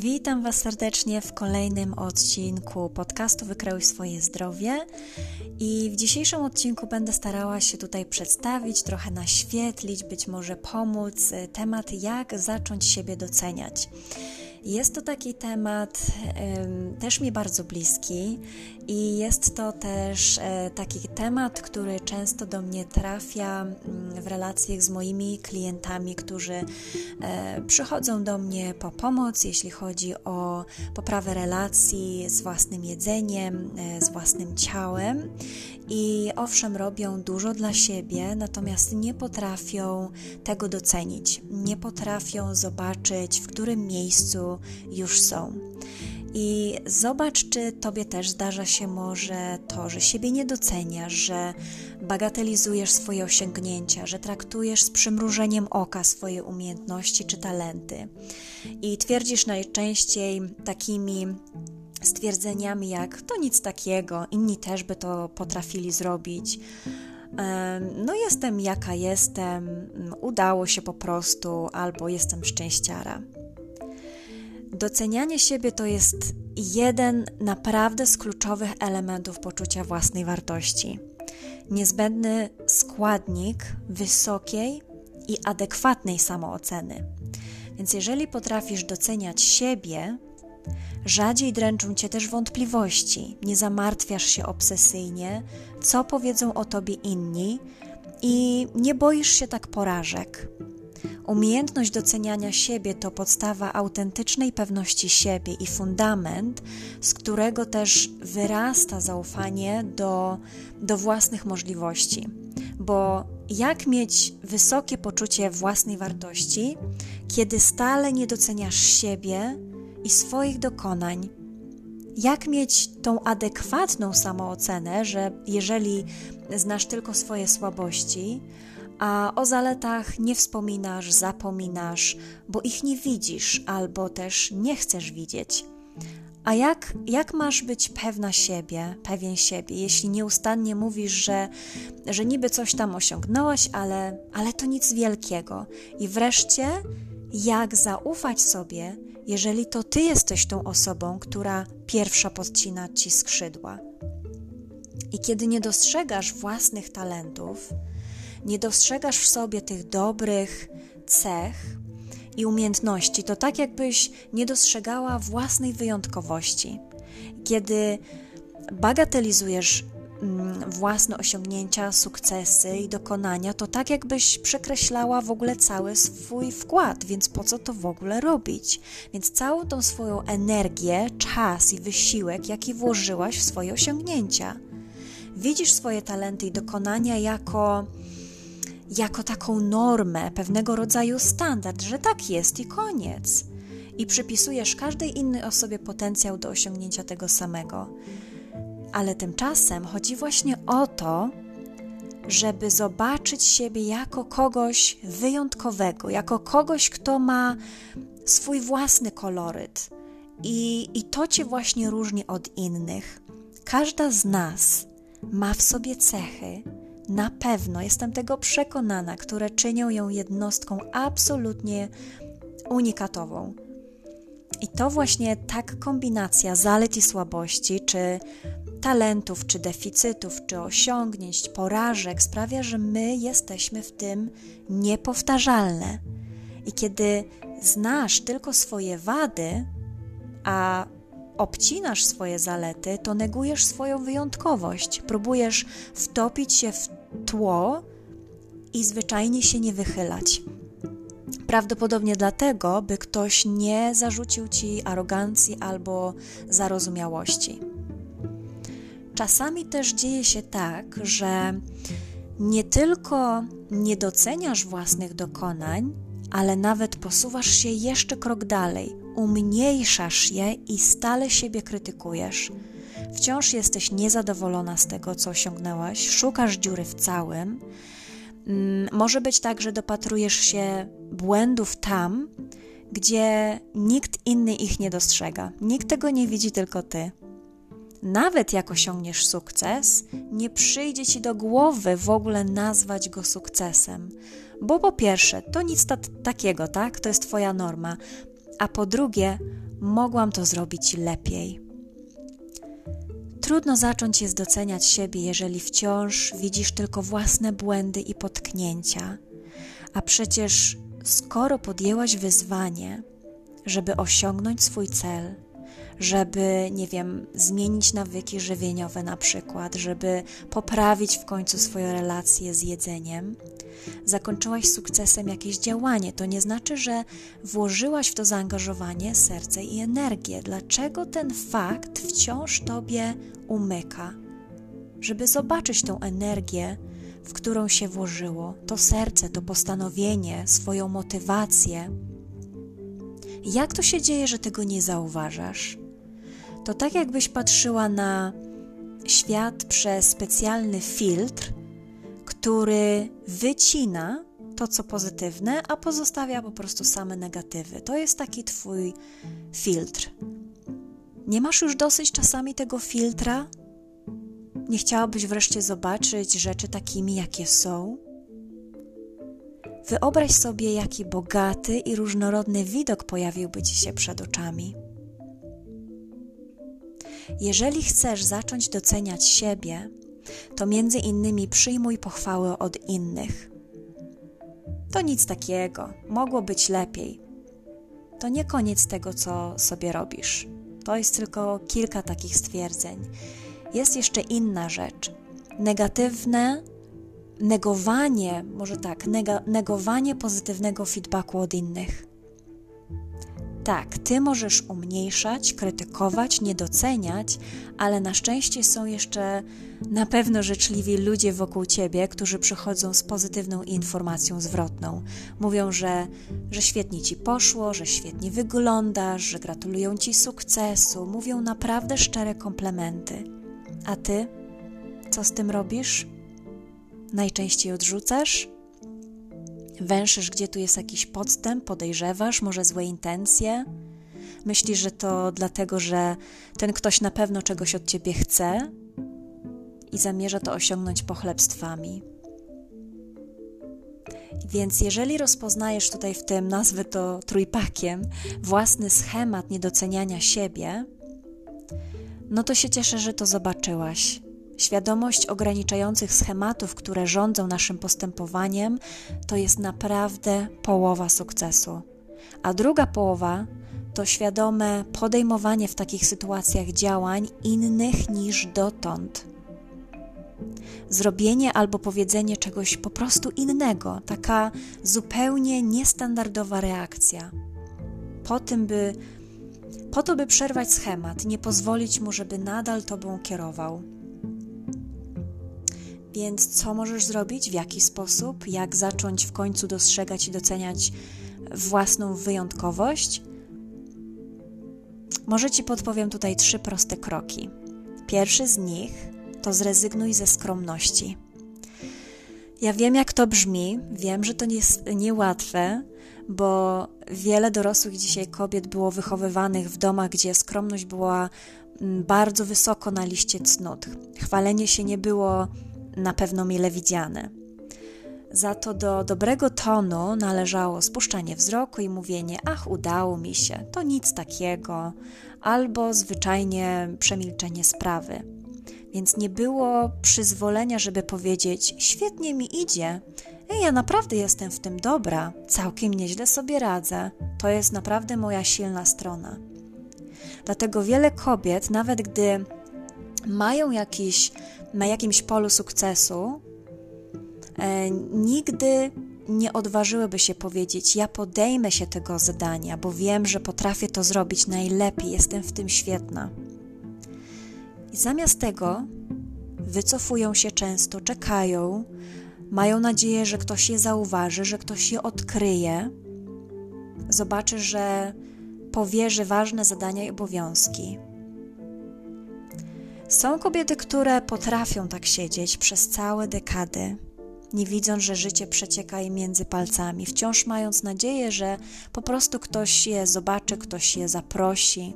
Witam Was serdecznie w kolejnym odcinku podcastu Wykreuj swoje zdrowie. I w dzisiejszym odcinku będę starała się tutaj przedstawić, trochę naświetlić, być może pomóc y, temat, jak zacząć siebie doceniać. Jest to taki temat też mi bardzo bliski i jest to też e, taki temat, który często do mnie trafia mm, w relacjach z moimi klientami, którzy e, przychodzą do mnie po pomoc, jeśli chodzi o poprawę relacji z własnym jedzeniem, e, z własnym ciałem. I owszem, robią dużo dla siebie, natomiast nie potrafią tego docenić, nie potrafią zobaczyć, w którym miejscu już są. I zobacz, czy tobie też zdarza się może to, że siebie nie doceniasz, że bagatelizujesz swoje osiągnięcia, że traktujesz z przymrużeniem oka swoje umiejętności czy talenty. I twierdzisz najczęściej takimi stwierdzeniami jak to nic takiego, inni też by to potrafili zrobić. No, jestem jaka jestem, udało się po prostu, albo jestem szczęściara. Docenianie siebie to jest jeden naprawdę z kluczowych elementów poczucia własnej wartości. Niezbędny składnik wysokiej i adekwatnej samooceny. Więc jeżeli potrafisz doceniać siebie, rzadziej dręczą cię też wątpliwości, nie zamartwiasz się obsesyjnie, co powiedzą o tobie inni i nie boisz się tak porażek. Umiejętność doceniania siebie to podstawa autentycznej pewności siebie i fundament, z którego też wyrasta zaufanie do, do własnych możliwości. Bo jak mieć wysokie poczucie własnej wartości, kiedy stale nie doceniasz siebie i swoich dokonań? Jak mieć tą adekwatną samoocenę, że jeżeli znasz tylko swoje słabości, a o zaletach nie wspominasz, zapominasz, bo ich nie widzisz albo też nie chcesz widzieć. A jak, jak masz być pewna siebie, pewien siebie, jeśli nieustannie mówisz, że, że niby coś tam osiągnąłeś, ale, ale to nic wielkiego? I wreszcie, jak zaufać sobie, jeżeli to ty jesteś tą osobą, która pierwsza podcina ci skrzydła? I kiedy nie dostrzegasz własnych talentów, nie dostrzegasz w sobie tych dobrych cech i umiejętności, to tak jakbyś nie dostrzegała własnej wyjątkowości. Kiedy bagatelizujesz mm, własne osiągnięcia, sukcesy i dokonania, to tak jakbyś przekreślała w ogóle cały swój wkład, więc po co to w ogóle robić? Więc całą tą swoją energię, czas i wysiłek, jaki włożyłaś w swoje osiągnięcia. Widzisz swoje talenty i dokonania jako jako taką normę, pewnego rodzaju standard, że tak jest i koniec. I przypisujesz każdej innej osobie potencjał do osiągnięcia tego samego. Ale tymczasem chodzi właśnie o to, żeby zobaczyć siebie jako kogoś wyjątkowego, jako kogoś, kto ma swój własny koloryt. I, I to cię właśnie różni od innych. Każda z nas ma w sobie cechy, na pewno, jestem tego przekonana, które czynią ją jednostką absolutnie unikatową. I to właśnie tak kombinacja zalet i słabości, czy talentów, czy deficytów, czy osiągnięć, porażek sprawia, że my jesteśmy w tym niepowtarzalne. I kiedy znasz tylko swoje wady, a obcinasz swoje zalety, to negujesz swoją wyjątkowość, próbujesz wtopić się w tło i zwyczajnie się nie wychylać. Prawdopodobnie dlatego, by ktoś nie zarzucił ci arogancji albo zarozumiałości. Czasami też dzieje się tak, że nie tylko nie doceniasz własnych dokonań, ale nawet posuwasz się jeszcze krok dalej, umniejszasz je i stale siebie krytykujesz. Wciąż jesteś niezadowolona z tego, co osiągnęłaś, szukasz dziury w całym. Mm, może być tak, że dopatrujesz się błędów tam, gdzie nikt inny ich nie dostrzega. Nikt tego nie widzi, tylko ty. Nawet jak osiągniesz sukces, nie przyjdzie ci do głowy w ogóle nazwać go sukcesem. Bo po pierwsze, to nic ta takiego, tak? To jest twoja norma. a po drugie, mogłam to zrobić lepiej. Trudno zacząć jest doceniać siebie, jeżeli wciąż widzisz tylko własne błędy i potknięcia. A przecież, skoro podjęłaś wyzwanie, żeby osiągnąć swój cel, żeby, nie wiem, zmienić nawyki żywieniowe na przykład, żeby poprawić w końcu swoje relacje z jedzeniem, zakończyłaś sukcesem jakieś działanie. To nie znaczy, że włożyłaś w to zaangażowanie serce i energię. Dlaczego ten fakt wciąż tobie umyka? Żeby zobaczyć tą energię, w którą się włożyło, to serce, to postanowienie, swoją motywację. Jak to się dzieje, że tego nie zauważasz? To tak, jakbyś patrzyła na świat przez specjalny filtr, który wycina to, co pozytywne, a pozostawia po prostu same negatywy. To jest taki Twój filtr. Nie masz już dosyć czasami tego filtra? Nie chciałabyś wreszcie zobaczyć rzeczy takimi, jakie są? Wyobraź sobie, jaki bogaty i różnorodny widok pojawiłby ci się przed oczami. Jeżeli chcesz zacząć doceniać siebie, to między innymi przyjmuj pochwały od innych. To nic takiego, mogło być lepiej. To nie koniec tego, co sobie robisz. To jest tylko kilka takich stwierdzeń. Jest jeszcze inna rzecz. Negatywne negowanie, może tak, negowanie pozytywnego feedbacku od innych. Tak, ty możesz umniejszać, krytykować, niedoceniać, ale na szczęście są jeszcze na pewno życzliwi ludzie wokół ciebie, którzy przychodzą z pozytywną informacją zwrotną. Mówią, że, że świetnie ci poszło, że świetnie wyglądasz, że gratulują ci sukcesu, mówią naprawdę szczere komplementy. A ty? Co z tym robisz? Najczęściej odrzucasz? Węszysz, gdzie tu jest jakiś podstęp, podejrzewasz, może złe intencje. Myślisz, że to dlatego, że ten ktoś na pewno czegoś od ciebie chce i zamierza to osiągnąć pochlebstwami. Więc jeżeli rozpoznajesz tutaj w tym, nazwę to trójpakiem, własny schemat niedoceniania siebie, no to się cieszę, że to zobaczyłaś Świadomość ograniczających schematów, które rządzą naszym postępowaniem, to jest naprawdę połowa sukcesu. A druga połowa to świadome podejmowanie w takich sytuacjach działań innych niż dotąd. Zrobienie albo powiedzenie czegoś po prostu innego, taka zupełnie niestandardowa reakcja. Po tym, by, po to, by przerwać schemat, nie pozwolić mu, żeby nadal tobą kierował. Więc co możesz zrobić? W jaki sposób? Jak zacząć w końcu dostrzegać i doceniać własną wyjątkowość? Może Ci podpowiem tutaj trzy proste kroki. Pierwszy z nich to zrezygnuj ze skromności. Ja wiem, jak to brzmi, wiem, że to nie jest niełatwe, bo wiele dorosłych dzisiaj kobiet było wychowywanych w domach, gdzie skromność była mm, bardzo wysoko na liście cnót. Chwalenie się nie było na pewno mile widziane. Za to do dobrego tonu należało spuszczanie wzroku i mówienie: Ach, udało mi się, to nic takiego, albo zwyczajnie przemilczenie sprawy. Więc nie było przyzwolenia, żeby powiedzieć: Świetnie mi idzie, Ej, ja naprawdę jestem w tym dobra, całkiem nieźle sobie radzę, to jest naprawdę moja silna strona. Dlatego wiele kobiet, nawet gdy mają jakiś na jakimś polu sukcesu, e, nigdy nie odważyłyby się powiedzieć: Ja podejmę się tego zadania, bo wiem, że potrafię to zrobić najlepiej, jestem w tym świetna. I zamiast tego wycofują się często, czekają, mają nadzieję, że ktoś je zauważy, że ktoś je odkryje, zobaczy, że powierzy ważne zadania i obowiązki. Są kobiety, które potrafią tak siedzieć przez całe dekady, nie widząc, że życie przecieka im między palcami, wciąż mając nadzieję, że po prostu ktoś je zobaczy, ktoś je zaprosi,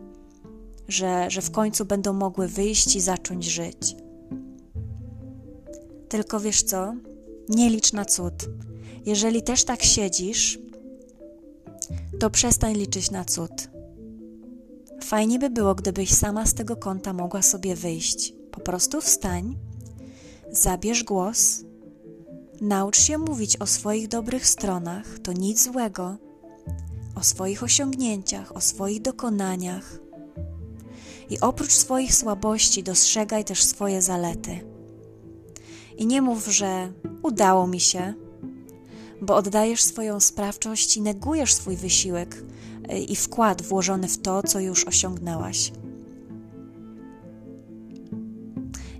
że, że w końcu będą mogły wyjść i zacząć żyć. Tylko wiesz co? Nie licz na cud. Jeżeli też tak siedzisz, to przestań liczyć na cud. Fajnie by było, gdybyś sama z tego kąta mogła sobie wyjść. Po prostu wstań, zabierz głos, naucz się mówić o swoich dobrych stronach, to nic złego, o swoich osiągnięciach, o swoich dokonaniach. I oprócz swoich słabości dostrzegaj też swoje zalety. I nie mów, że udało mi się, bo oddajesz swoją sprawczość i negujesz swój wysiłek i wkład włożony w to, co już osiągnęłaś.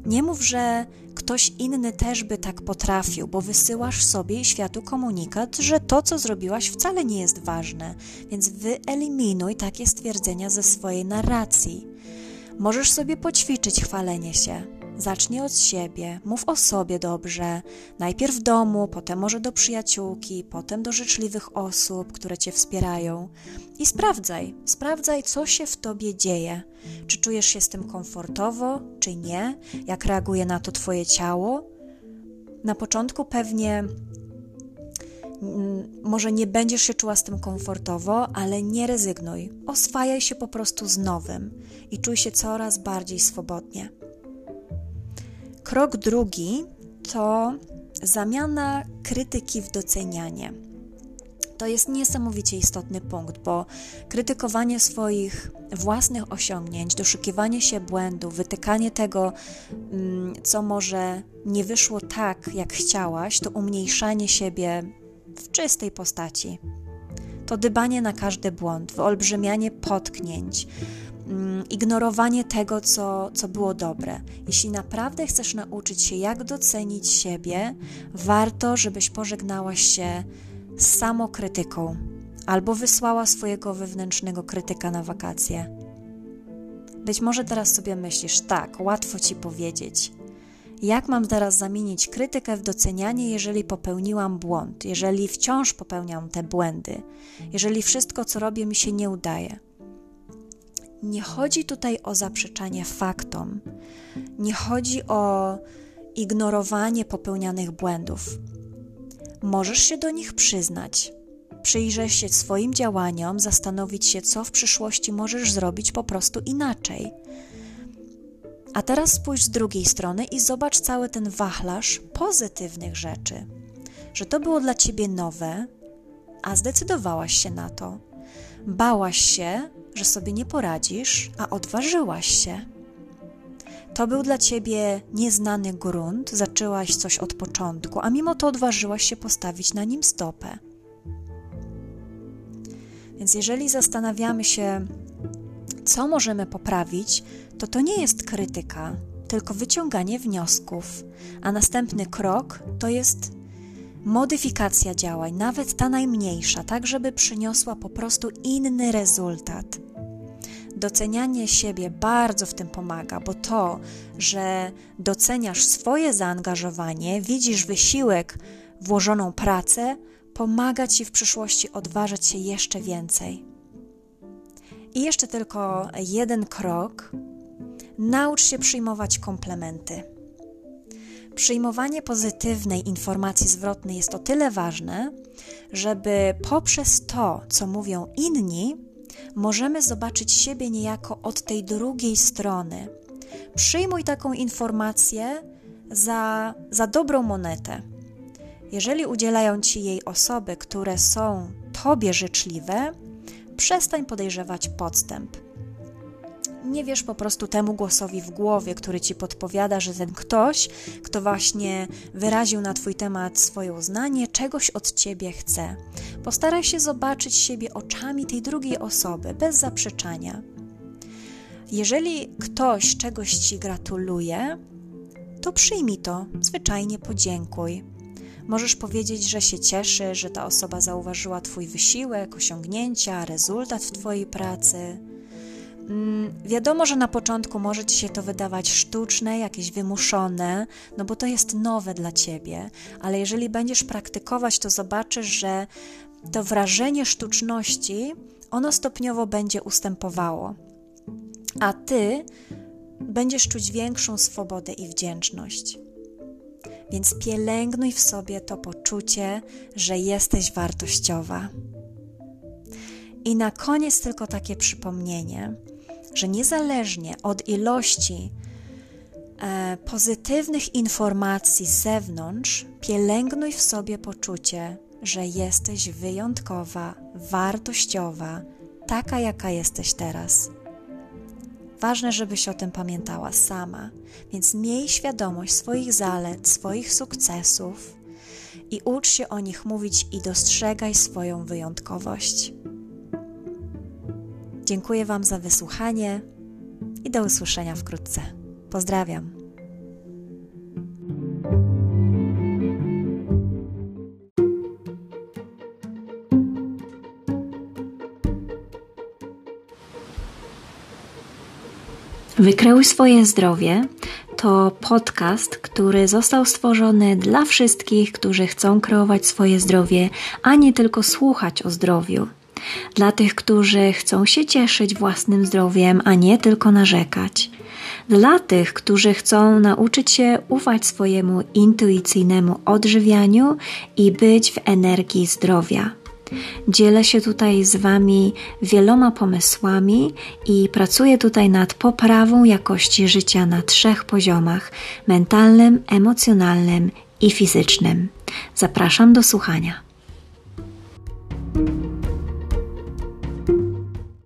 Nie mów, że ktoś inny też by tak potrafił, bo wysyłasz sobie i światu komunikat, że to, co zrobiłaś, wcale nie jest ważne, więc wyeliminuj takie stwierdzenia ze swojej narracji. Możesz sobie poćwiczyć chwalenie się, Zacznij od siebie, mów o sobie dobrze, najpierw w domu, potem może do przyjaciółki, potem do życzliwych osób, które cię wspierają. I sprawdzaj, sprawdzaj, co się w tobie dzieje. Czy czujesz się z tym komfortowo, czy nie? Jak reaguje na to twoje ciało? Na początku pewnie mm, może nie będziesz się czuła z tym komfortowo, ale nie rezygnuj. Oswajaj się po prostu z nowym i czuj się coraz bardziej swobodnie. Krok drugi to zamiana krytyki w docenianie. To jest niesamowicie istotny punkt, bo krytykowanie swoich własnych osiągnięć, doszukiwanie się błędów, wytykanie tego, mm, co może nie wyszło tak, jak chciałaś, to umniejszanie siebie w czystej postaci. To dybanie na każdy błąd, wyolbrzymianie potknięć, ignorowanie tego, co, co było dobre. Jeśli naprawdę chcesz nauczyć się, jak docenić siebie, warto, żebyś pożegnałaś się z samokrytyką albo wysłała swojego wewnętrznego krytyka na wakacje. Być może teraz sobie myślisz, tak, łatwo ci powiedzieć. Jak mam teraz zamienić krytykę w docenianie, jeżeli popełniłam błąd, jeżeli wciąż popełniam te błędy, jeżeli wszystko, co robię, mi się nie udaje? Nie chodzi tutaj o zaprzeczanie faktom, nie chodzi o ignorowanie popełnianych błędów. Możesz się do nich przyznać, przyjrzeć się swoim działaniom, zastanowić się, co w przyszłości możesz zrobić po prostu inaczej. A teraz spójrz z drugiej strony i zobacz cały ten wachlarz pozytywnych rzeczy, że to było dla ciebie nowe, a zdecydowałaś się na to. Bałaś się, że sobie nie poradzisz, a odważyłaś się. To był dla ciebie nieznany grunt, zaczęłaś coś od początku, a mimo to odważyłaś się postawić na nim stopę. Więc jeżeli zastanawiamy się, co możemy poprawić, to to nie jest krytyka, tylko wyciąganie wniosków, a następny krok to jest modyfikacja działań, nawet ta najmniejsza, tak żeby przyniosła po prostu inny rezultat. Docenianie siebie bardzo w tym pomaga, bo to, że doceniasz swoje zaangażowanie, widzisz wysiłek, włożoną pracę, pomaga ci w przyszłości odważyć się jeszcze więcej. I jeszcze tylko jeden krok. Naucz się przyjmować komplementy. Przyjmowanie pozytywnej informacji zwrotnej jest o tyle ważne, żeby poprzez to, co mówią inni, możemy zobaczyć siebie niejako od tej drugiej strony. Przyjmuj taką informację za, za dobrą monetę. Jeżeli udzielają ci jej osoby, które są tobie życzliwe, przestań podejrzewać podstęp nie wiesz po prostu temu głosowi w głowie, który ci podpowiada, że ten ktoś, kto właśnie wyraził na twój temat swoje uznanie, czegoś od ciebie chce. Postaraj się zobaczyć siebie oczami tej drugiej osoby, bez zaprzeczania. Jeżeli ktoś czegoś ci gratuluje, to przyjmij to, zwyczajnie podziękuj. Możesz powiedzieć, że się cieszy, że ta osoba zauważyła Twój wysiłek, osiągnięcia, rezultat w Twojej pracy wiadomo, że na początku może ci się to wydawać sztuczne, jakieś wymuszone, no bo to jest nowe dla ciebie, ale jeżeli będziesz praktykować, to zobaczysz, że to wrażenie sztuczności, ono stopniowo będzie ustępowało, a ty będziesz czuć większą swobodę i wdzięczność. Więc pielęgnuj w sobie to poczucie, że jesteś wartościowa. I na koniec tylko takie przypomnienie, że niezależnie od ilości e, pozytywnych informacji z zewnątrz, pielęgnuj w sobie poczucie, że jesteś wyjątkowa, wartościowa, taka jaka jesteś teraz. Ważne, żebyś o tym pamiętała sama, więc miej świadomość swoich zalet, swoich sukcesów i ucz się o nich mówić i dostrzegaj swoją wyjątkowość. Dziękuję Wam za wysłuchanie i do usłyszenia wkrótce. Pozdrawiam. Wykreuj swoje zdrowie to podcast, który został stworzony dla wszystkich, którzy chcą kreować swoje zdrowie, a nie tylko słuchać o zdrowiu. Dla tych, którzy chcą się cieszyć własnym zdrowiem, a nie tylko narzekać. Dla tych, którzy chcą nauczyć się ufać swojemu intuicyjnemu odżywianiu i być w energii zdrowia. Dzielę się tutaj z Wami wieloma pomysłami i pracuję tutaj nad poprawą jakości życia na trzech poziomach mentalnym, emocjonalnym i fizycznym. Zapraszam do słuchania.